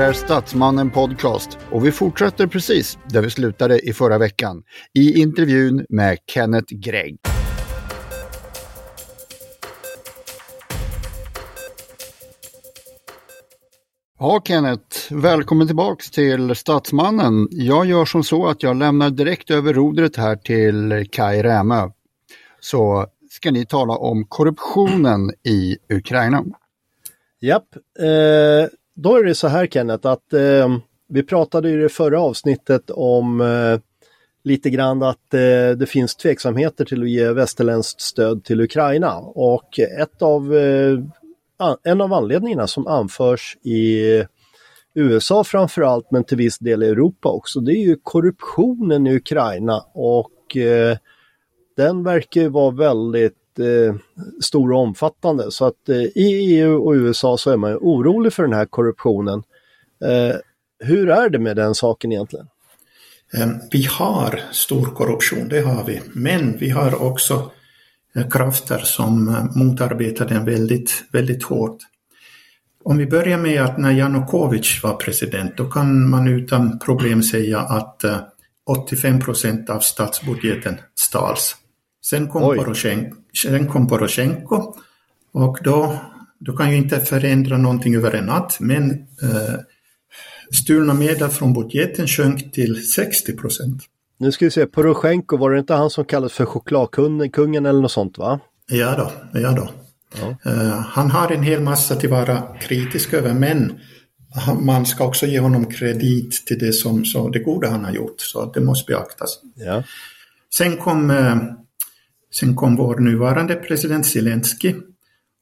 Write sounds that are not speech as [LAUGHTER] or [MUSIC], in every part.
Det här är Statsmannen Podcast och vi fortsätter precis där vi slutade i förra veckan i intervjun med Kenneth Gregg. Ja, Kenneth, välkommen tillbaks till Statsmannen. Jag gör som så att jag lämnar direkt över rodret här till Kai Rämö. Så ska ni tala om korruptionen i Ukraina. Japp, eh, då är det så här Kenneth att eh, vi pratade i det förra avsnittet om eh, lite grann att eh, det finns tveksamheter till att ge västerländskt stöd till Ukraina. Och ett av, eh, en av anledningarna som anförs i USA framförallt men till viss del i Europa också, det är ju korruptionen i Ukraina. Och eh, den verkar ju vara väldigt eh, stor och omfattande. Så att eh, i EU och USA så är man ju orolig för den här korruptionen. Eh, hur är det med den saken egentligen? Eh, vi har stor korruption, det har vi, men vi har också eh, krafter som eh, motarbetar den väldigt, väldigt hårt. Om vi börjar med att när Janukovic var president, då kan man utan problem säga att 85 procent av statsbudgeten stals. Sen kom, Poroshenko, sen kom Poroshenko och då, då kan ju inte förändra någonting över en natt, men eh, stulna medel från budgeten sjönk till 60 procent. Nu ska vi se, Poroshenko, var det inte han som kallades för chokladkungen eller något sånt va? Ja då, ja då. Ja. Uh, han har en hel massa till vara kritisk över, men man ska också ge honom kredit till det som så det goda han har gjort, så det måste beaktas. Ja. Sen kom uh, Sen kom vår nuvarande president Zelensky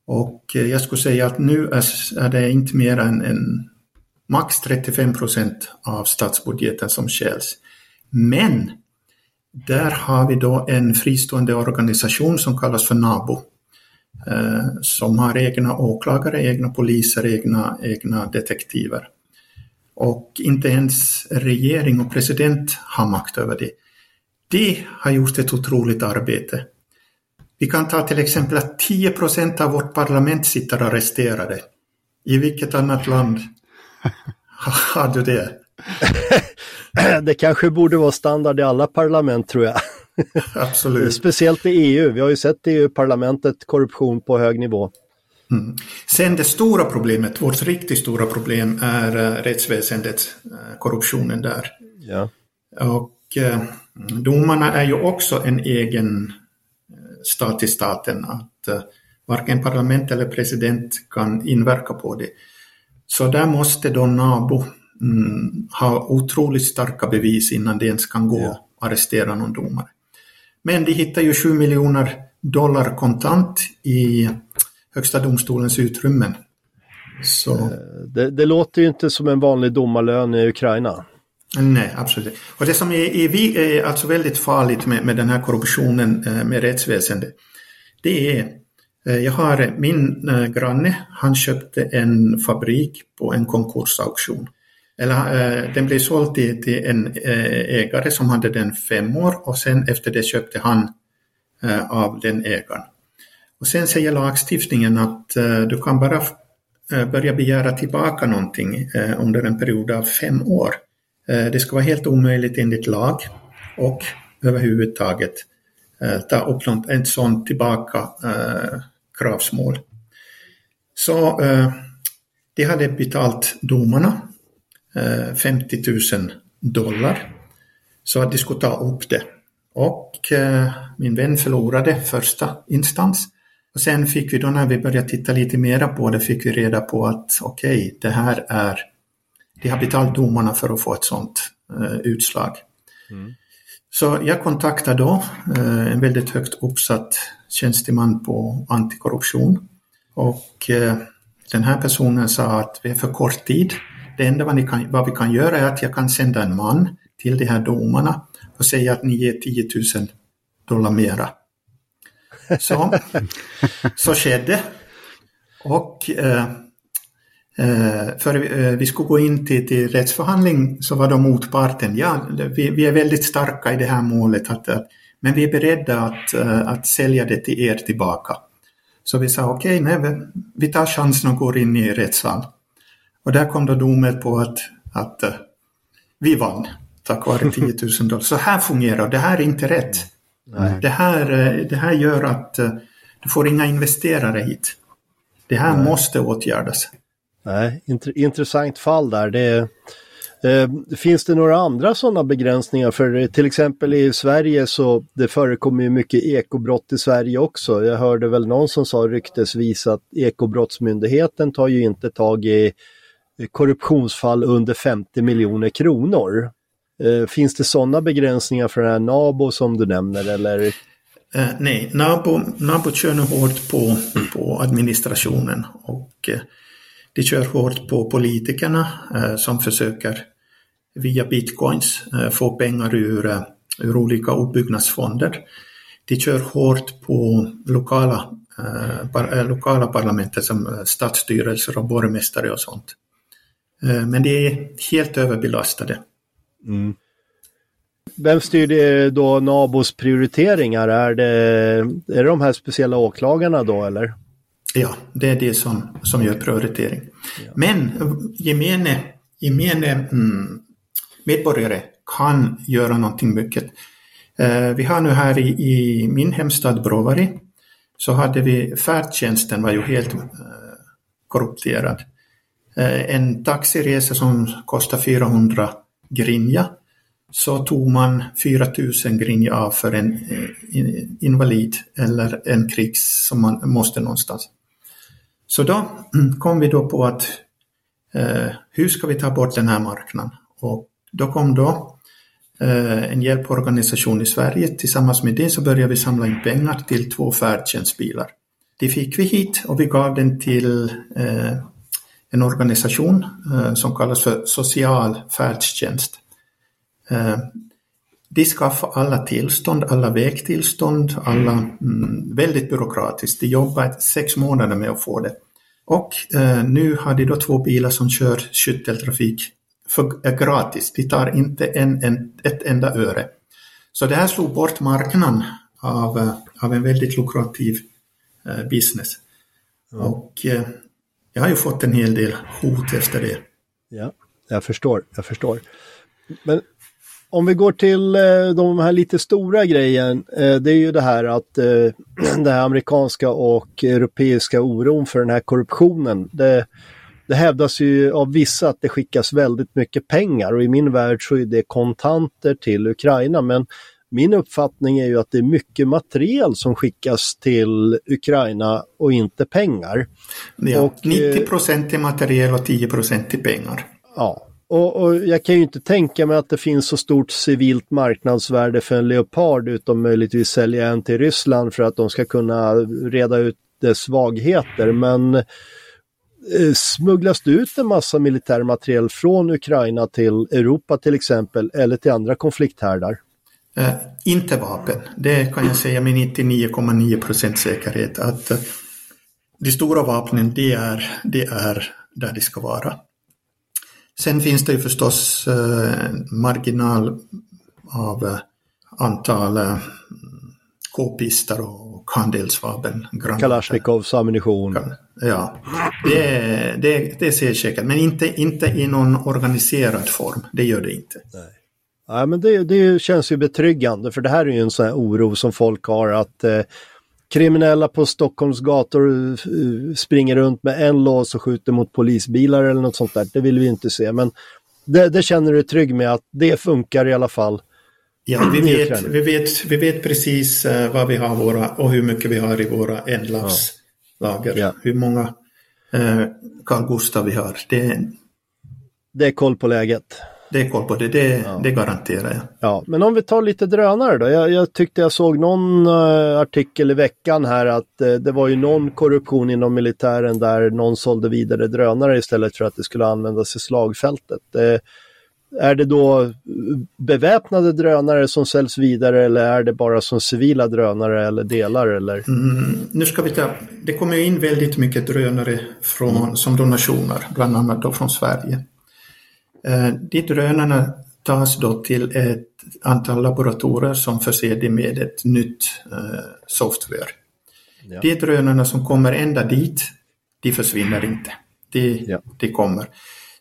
och eh, jag skulle säga att nu är det inte mer än, en, max 35 procent av statsbudgeten som skäls. Men där har vi då en fristående organisation som kallas för NABO eh, som har egna åklagare, egna poliser, egna, egna detektiver. Och inte ens regering och president har makt över det. De har gjort ett otroligt arbete. Vi kan ta till exempel att 10 procent av vårt parlament sitter arresterade. I vilket annat land [LAUGHS] har du det? [LAUGHS] det kanske borde vara standard i alla parlament tror jag. [LAUGHS] Absolut. Speciellt i EU. Vi har ju sett i EU-parlamentet korruption på hög nivå. Mm. Sen det stora problemet, vårt riktigt stora problem är uh, rättsväsendet, uh, korruptionen där. Ja. Och uh, domarna är ju också en egen stat i staten att uh, varken parlament eller president kan inverka på det. Så där måste då NABO mm, ha otroligt starka bevis innan det ens kan gå ja. att arrestera någon domare. Men de hittar ju 7 miljoner dollar kontant i Högsta domstolens utrymmen. Så... Eh, det, det, låter ju inte som en vanlig domarlön i Ukraina. Nej, absolut. Och det som är, är, är alltså väldigt farligt med, med den här korruptionen eh, med rättsväsendet, det är eh, jag har min eh, granne, han köpte en fabrik på en konkursauktion. Eller, den blev såld till, till en ägare som hade den fem år och sen efter det köpte han av den ägaren. Och sen säger lagstiftningen att du kan bara börja begära tillbaka någonting under en period av fem år. Eh, det ska vara helt omöjligt enligt lag och överhuvudtaget eh, ta upp ett sådant tillbaka eh, kravsmål. Så de hade betalt domarna 50 000 dollar så att de skulle ta upp det. Och min vän förlorade första instans. Och sen fick vi då när vi började titta lite mera på det fick vi reda på att okej, okay, det här är de har betalt domarna för att få ett sådant eh, utslag. Mm. Så jag kontaktade då eh, en väldigt högt uppsatt tjänsteman på antikorruption och eh, den här personen sa att vi är för kort tid. Det enda vad, kan, vad vi kan göra är att jag kan sända en man till de här domarna och säga att ni ger 10 000 dollar mera. Så, [LAUGHS] så skedde. Och Eh, för eh, vi skulle gå in till, till rättsförhandling så var då motparten, ja, vi, vi är väldigt starka i det här målet, att, att, men vi är beredda att, eh, att sälja det till er tillbaka. Så vi sa okej, okay, vi tar chansen och går in i rättssal. Och där kom då domen på att, att vi vann tack vare 10 000 dollar. Så här fungerar det. här är inte rätt. Nej. Det, här, det här gör att du får inga investerare hit. Det här Nej. måste åtgärdas. Nej, int intressant fall där. Det, eh, finns det några andra sådana begränsningar? För eh, till exempel i Sverige så det förekommer ju mycket ekobrott i Sverige också. Jag hörde väl någon som sa ryktesvis att Ekobrottsmyndigheten tar ju inte tag i eh, korruptionsfall under 50 miljoner kronor. Eh, finns det sådana begränsningar för den här NABO som du nämner eller? Eh, nej, NABO, NABO kör nu hårt på, på administrationen och eh, de kör hårt på politikerna eh, som försöker via bitcoins eh, få pengar ur, eh, ur olika uppbyggnadsfonder. De kör hårt på lokala, par, lokala parlamentet som stadsstyrelser och borgmästare och sånt. Men de är helt överbelastade. Mm. Vem styr då NABOs prioriteringar? Är det, är det de här speciella åklagarna då eller? Ja, det är det som, som gör prioritering. Ja. Men gemene, gemene mm, medborgare kan göra någonting mycket. Eh, vi har nu här i, i, min hemstad Brovary så hade vi färdtjänsten var ju helt eh, korrupterad. Eh, en taxiresa som kostar 400 grinja så tog man 4000 grinja av för en eh, invalid eller en krigs som man måste någonstans. Så då mm, kom vi då på att eh, hur ska vi ta bort den här marknaden? Och då kom då eh, en hjälporganisation i Sverige. Tillsammans med det så började vi samla in pengar till två färdtjänstbilar. Det fick vi hit och vi gav den till eh, en organisation eh, som kallas för social färdtjänst. Eh, de skaffade alla tillstånd, alla vägtillstånd, alla mm, väldigt byråkratiskt. De jobbade sex månader med att få det. Och eh, nu har de då två bilar som kör skytteltrafik för, eh, gratis. De tar inte en, en, ett enda öre. Så det här slog bort marknaden av, eh, av en väldigt lukrativ eh, business. Mm. Och eh, jag har ju fått en hel del hot efter det. Ja, jag förstår, jag förstår. Men om vi går till eh, de här lite stora grejen, eh, det är ju det här att eh, [CLEARS THROAT] den här amerikanska och europeiska oron för den här korruptionen. Det, det hävdas ju av vissa att det skickas väldigt mycket pengar och i min värld så är det kontanter till Ukraina. Men min uppfattning är ju att det är mycket material som skickas till Ukraina och inte pengar. Ja, och, 90 procent är material och 10 procent är pengar. Ja, och, och, jag kan ju inte tänka mig att det finns så stort civilt marknadsvärde för en Leopard utom möjligtvis sälja en till Ryssland för att de ska kunna reda ut dess svagheter. Men eh, smugglas det ut en massa militär materiel från Ukraina till Europa till exempel eller till andra konflikthärdar? Eh, inte vapen. Det kan jag säga med 99,9 procent säkerhet att eh, de stora vapnen det är, det är där de ska vara. Sen finns det ju förstås eh, marginal av eh, antal eh, k-pistar och handelsvapen. Kalashnikovs ammunition. Ja, det, det, det ser säkert, men inte, inte i någon organiserad form. Det gör det inte. Nej. Ja, men det, det känns ju betryggande för det här är ju en sån här oro som folk har att eh, kriminella på Stockholms gator eh, springer runt med en lås och skjuter mot polisbilar eller något sånt där. Det vill vi inte se, men det, det känner du trygg med att det funkar i alla fall. Ja, vi [CLEARS THROAT] vet, vi vet, vi vet precis uh, vad vi har våra och hur mycket vi har i våra ändlavslager. Ja. Hur många uh, Carl Gustaf vi har. Det, det är koll på läget. Det är koll på det, det, ja. det garanterar jag. Ja, men om vi tar lite drönare då. Jag, jag tyckte jag såg någon uh, artikel i veckan här att uh, det var ju någon korruption inom militären där någon sålde vidare drönare istället för att det skulle användas i slagfältet. Uh, är det då beväpnade drönare som säljs vidare eller är det bara som civila drönare eller delar? Eller? Mm, nu ska vi ta, det kommer in väldigt mycket drönare från, som donationer, bland annat då från Sverige. Eh, de drönarna tas då till ett antal laboratorier som förser dem med ett nytt eh, software. Ja. De drönarna som kommer ända dit, de försvinner inte. Det, ja. det kommer.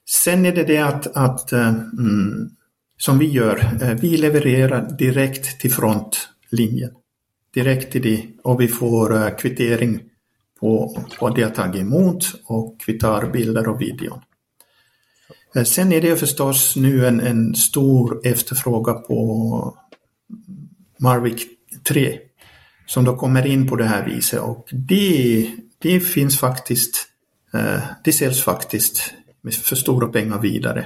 Sen är det det att, att mm, som vi gör, vi levererar direkt till frontlinjen. Direkt till det och vi får kvittering på, på det jag tagit emot och vi tar bilder och videon. Eh, sen är det förstås nu en, en stor efterfrågan på Marvik 3 som då kommer in på det här viset och det, det finns faktiskt, eh, det säljs faktiskt för stora pengar vidare.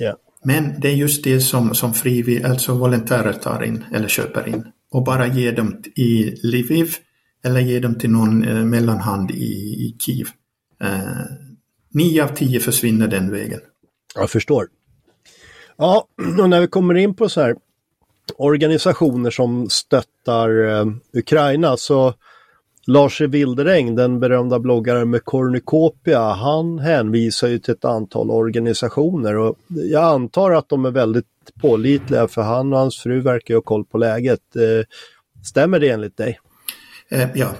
Yeah. Men det är just det som, som frivilliga, alltså volontärer tar in eller köper in och bara ger dem i Lviv eller ger dem till någon eh, mellanhand i, i Kiev. Eh, nio av tio försvinner den vägen. Jag förstår. Ja, [CLEARS THROAT] och när vi kommer in på så här organisationer som stöttar eh, Ukraina så Lars Wilderäng, den berömda bloggaren med Cornucopia, han hänvisar ju till ett antal organisationer och jag antar att de är väldigt pålitliga för han och hans fru verkar ha koll på läget. Eh, stämmer det enligt dig? Eh, ja,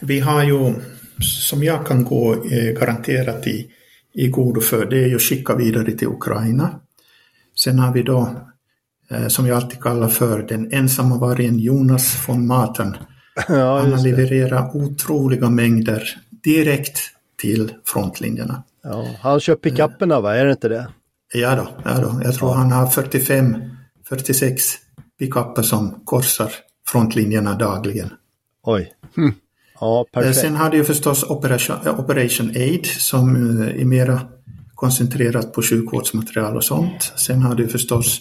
vi har ju, som jag kan gå eh, garanterat i, i godo för, det är ju att skicka vidare till Ukraina. Sen har vi då, eh, som jag alltid kallar för, den ensamma vargen Jonas von Maten. [LAUGHS] Ja, Han har levererat otroliga mängder direkt till frontlinjerna. Ja, han kör pickuperna va, är det inte det? Ja då, ja då. jag tror ja. han har 45, 46 pickuper som korsar frontlinjerna dagligen. Oj. Mm. Ja, perfekt. Sen har det ju förstås Operation, Operation Aid som är mera koncentrerat på sjukvårdsmaterial och sånt. Sen har du förstås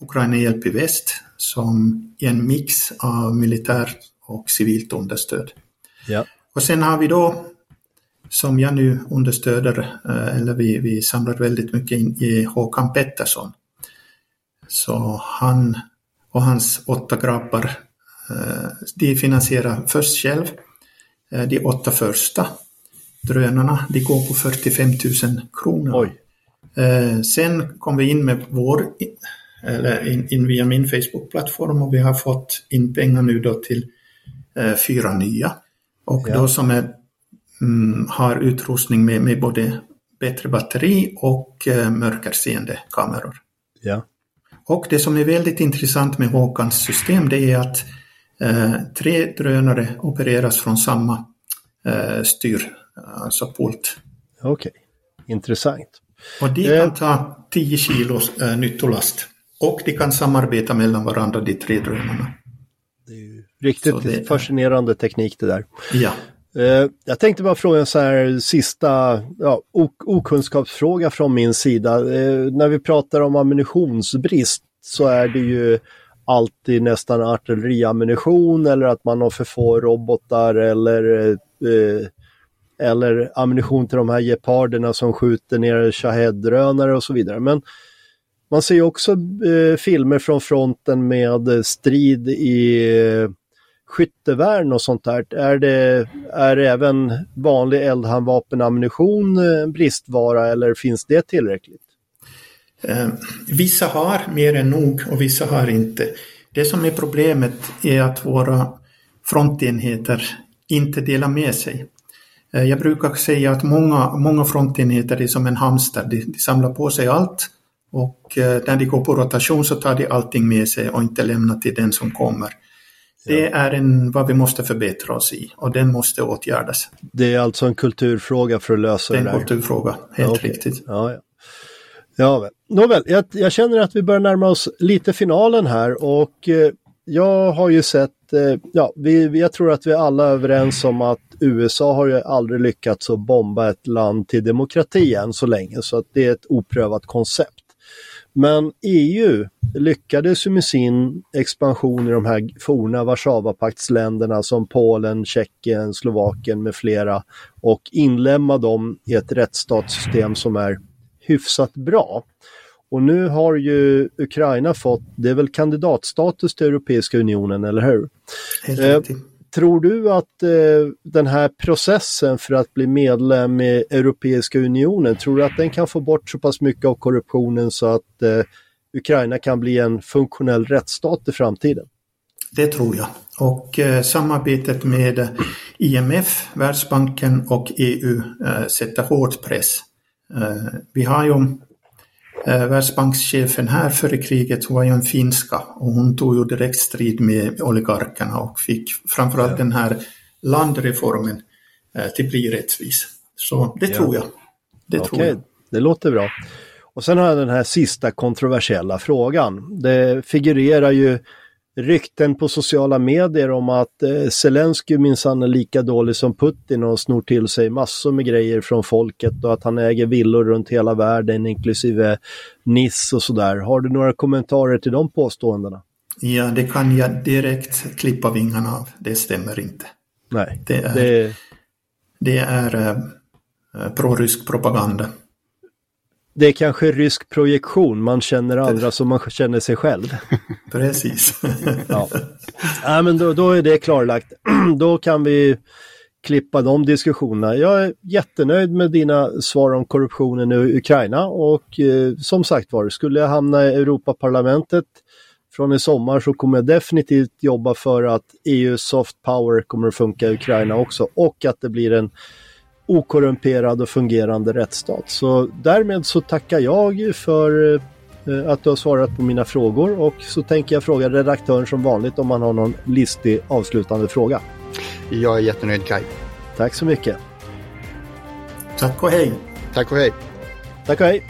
Ukraina Hjälp i Väst som är en mix av militärt och civilt understöd. Ja. Och sen har vi då, som jag nu understöder, eller vi, vi samlar väldigt mycket in i Håkan Pettersson. Så han och hans åtta grabbar Eh, de finansierar först själv eh, de åtta första drönarna. De går på 45 000 kronor. Oj. Eh, sen kom vi in med vår, eller in, in via min Facebook-plattform och vi har fått in pengar nu då till fyra nya. Och ja. då som är, mm, har utrustning med, med både bättre batteri och mörkerseende kameror. Ja. Och det som är väldigt intressant med Håkans system det är att Eh, tre drönare opereras från samma eh, styr, alltså pult. Okej, okay. intressant. Och de kan eh. ta 10 kilos eh, nyttolast och de kan samarbeta mellan varandra, de tre drönarna. Det är ju riktigt det, fascinerande teknik det där. Ja. Eh, jag tänkte bara fråga en så här sista ja, okunskapsfråga från min sida. Eh, när vi pratar om ammunitionsbrist så är det ju alltid nästan artilleriammunition eller att man har för få robotar eller, eh, eller ammunition till de här geparderna som skjuter ner Shahed-drönare och så vidare. Men man ser också eh, filmer från fronten med strid i eh, skyttevärn och sånt där. Är det, är det även vanlig eldhandvapenammunition eh, bristvara eller finns det tillräckligt? Eh, vissa har mer än nog och vissa har inte. Det som är problemet är att våra frontenheter inte delar med sig. Eh, jag brukar säga att många, många frontenheter är som en hamster, de, de samlar på sig allt och eh, när de går på rotation så tar de allting med sig och inte lämnar till den som kommer. Det är en, vad vi måste förbättra oss i och den måste åtgärdas. Det är alltså en kulturfråga för att lösa det, det är en kulturfråga, helt ja, okay. riktigt. Ja, ja. Ja, nåväl, jag, jag, känner att vi börjar närma oss lite finalen här och eh, jag har ju sett, eh, ja, vi, jag tror att vi alla är överens om att USA har ju aldrig lyckats att bomba ett land till demokrati än så länge så att det är ett oprövat koncept. Men EU lyckades ju med sin expansion i de här forna Warszawapaktsländerna som Polen, Tjeckien, Slovakien med flera och inlemma dem i ett rättsstatssystem som är hyfsat bra. Och nu har ju Ukraina fått, det är väl kandidatstatus till Europeiska unionen, eller hur? Eh, tror du att eh, den här processen för att bli medlem i Europeiska unionen, tror du att den kan få bort så pass mycket av korruptionen så att eh, Ukraina kan bli en funktionell rättsstat i framtiden? Det tror jag. Och eh, samarbetet med IMF, Världsbanken och EU eh, sätter hård press. Eh, vi har ju eh, Världsbankschefen här före kriget, hon var ju en finska och hon tog ju direkt strid med oligarkerna och fick framförallt ja. den här landreformen eh, till bli rättvis. Så det ja. tror jag. Det Okej, tror jag. det låter bra. Och sen har jag den här sista kontroversiella frågan. Det figurerar ju rykten på sociala medier om att eh, Zelensky minsann är lika dålig som Putin och snor till sig massor med grejer från folket och att han äger villor runt hela världen inklusive Nice och sådär. Har du några kommentarer till de påståendena? Ja, det kan jag direkt klippa vingarna av. Det stämmer inte. Nej, det är, det... Det är eh, prorysk propaganda det är kanske rysk projektion, man känner andra som man känner sig själv. [LAUGHS] Precis. [LAUGHS] ja. ja, men då, då är det klarlagt. [CLEARS THROAT] då kan vi klippa de diskussionerna. Jag är jättenöjd med dina svar om korruptionen i Ukraina och eh, som sagt var, skulle jag hamna i Europaparlamentet från i sommar så kommer jag definitivt jobba för att EU soft power kommer att funka i Ukraina också och att det blir en okorrumperad och fungerande rättsstat. Så därmed så tackar jag för eh, att du har svarat på mina frågor och så tänker jag fråga redaktören som vanligt om han har någon listig avslutande fråga. Jag är jättenöjd Kai. Tack så mycket. Tack och hej. Tack och hej. Tack och hej.